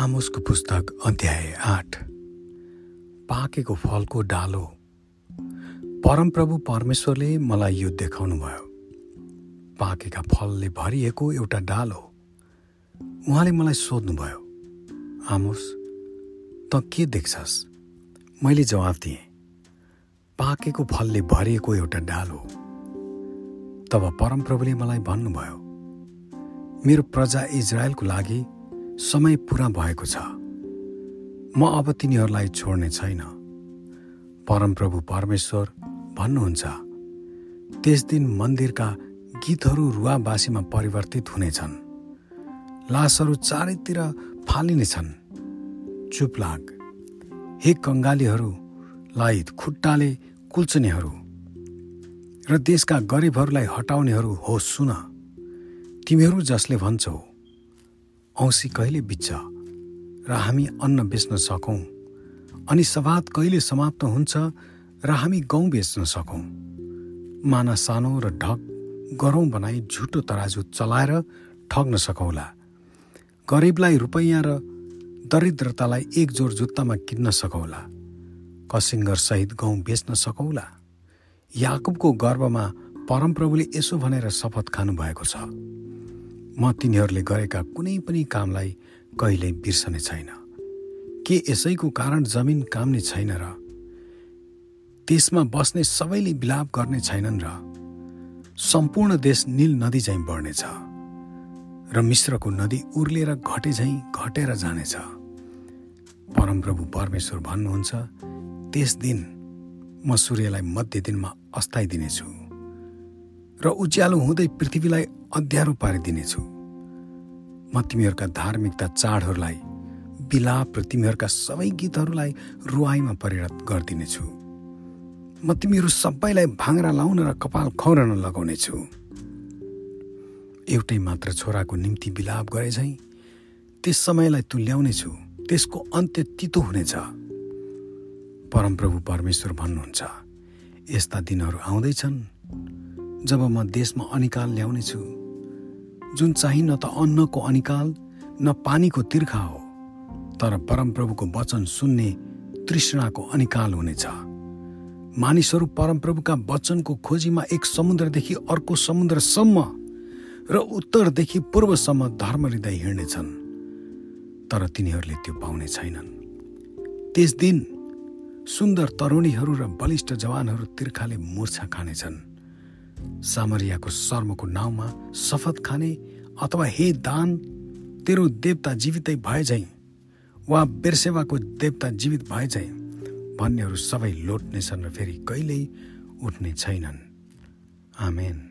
आमोसको पुस्तक अध्याय आठ। पाकेको फलको डालो। परमप्रभु परमेश्वरले मलाई यो देखाउनु भयो पाकेका फलले भरिएको एउटा डालो। उहाँले मलाई सोध्नुभयो आमोस त के देख्छस्? मैले जवाफ दिएँ पाकेको फलले भरिएको एउटा डालो। तब परमप्रभुले मलाई भन्नुभयो मेरो प्रजा इजरायलको लागि समय पुरा भएको छ। म अब तिनीहरूलाई छोड्ने छैन। परमप्रभु परमेश्वर भन्नुहुन्छ त्यस दिन मन्दिरका गीतहरू रुवाबासीमा परिवर्तित हुनेछन्। लासहरू चारैतिर फालिनेछन्। चुप लाग। हे कङ्गालीहरूलाई खुट्टाले कुल्चनेहरू र देशका गरिबहरूलाई हटाउनेहरू हो सुन। तिमीहरू जसले भन्छौ औँसी कहिले बित्छ? र हामी अन्न बेच्न सकौँ? अनि सवाद कहिले समाप्त हुन्छ र हामी गहुँ बेच्न सकौँ? माना सानो र ढक गरौँ बनाई झुटो तराजु चलाएर ठग्न सकौँला। गरिबलाई रुपैयाँ र दरिद्रतालाई एक जोर जुत्तामा किन्न सकौँला। कसिङ्गरसहित गहुँ बेच्न सकौँला। याकुबको गर्वमा परमप्रभुले यसो भनेर शपथ खानुभएको छ। म तिनीहरूले गरेका कुनै पनि कामलाई कहिल्यै बिर्सने छैन। के यसैको कारण जमिन काम्ने छैन र त्यसमा बस्ने सबैले विलाप गर्ने छैनन् र सम्पूर्ण देश निल नदी झैँ बढ्नेछ र मिश्रको नदी उर्लिएर घटे झैँ घटेर जानेछ। परमप्रभु परमेश्वर भन्नुहुन्छ त्यस दिन म सूर्यलाई मध्य दिनमा अस्ताइदिनेछु र उज्यालो हुँदै पृथ्वीलाई अध्यारो पारिदिनेछु। म तिमीहरूका धार्मिकता चाडहरूलाई बिलाप र तिमीहरूका सबै गीतहरूलाई रुवाईमा परिणत गरिदिनेछु। म तिमीहरू सबैलाई भाङ्रा लाउन र कपाल खौरन लगाउनेछु। एउटै मात्र छोराको निम्ति बिलाप गरे झैँ त्यस समयलाई तु ल्याउनेछु त्यसको अन्त्य तितो हुनेछ। परमप्रभु परमेश्वर भन्नुहुन्छ यस्ता दिनहरू आउँदैछन्। जब म देशमा अनिकाल ल्याउनेछु जुन चाहिँ न त अन्नको अनिकाल न पानीको तिर्खा हो तर परमप्रभुको वचन सुन्ने तृष्णाको अनिकाल हुनेछ। मानिसहरू परमप्रभुका वचनको खोजीमा एक समुद्रदेखि अर्को समुद्रसम्म र उत्तरदेखि पूर्वसम्म धर्म हृदय हिँड्नेछन् तर तिनीहरूले त्यो पाउने छैनन्। त्यस दिन सुन्दर तरुणीहरू र बलिष्ठ जवानहरू तिर्खाले मुर्छा खानेछन्। सामरियाको शर्मको नाउँमा शपथ खाने अथवा हे दान तेरो देवता जीवितै भए झैँ वा बेरसेवाको देवता जीवित भए झैँ भन्नेहरू सबै लोट्नेछन् र फेरि कहिल्यै उठ्ने छैनन्। आमेन।